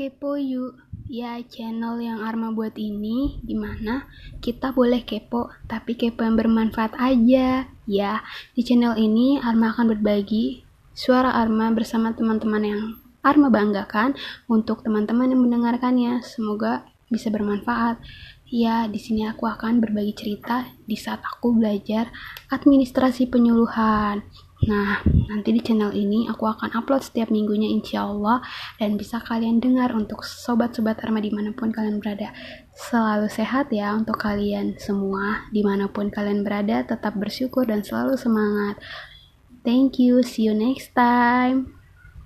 Kepo Yuk, ya channel yang Arma buat ini di mana kita boleh kepo, tapi kepo yang bermanfaat aja. Ya, di channel ini Arma akan berbagi suara Arma bersama teman-teman yang Arma banggakan untuk teman-teman yang mendengarkannya. Semoga bisa bermanfaat. Ya, di sini aku akan berbagi cerita di saat aku belajar administrasi penyuluhan. Nah, nanti di channel ini aku akan upload setiap minggunya insya Allah dan bisa kalian dengar untuk sobat-sobat Arma di mana pun kalian berada. Selalu sehat ya untuk kalian semua di mana pun kalian berada tetap bersyukur dan selalu semangat. Thank you, see you next time.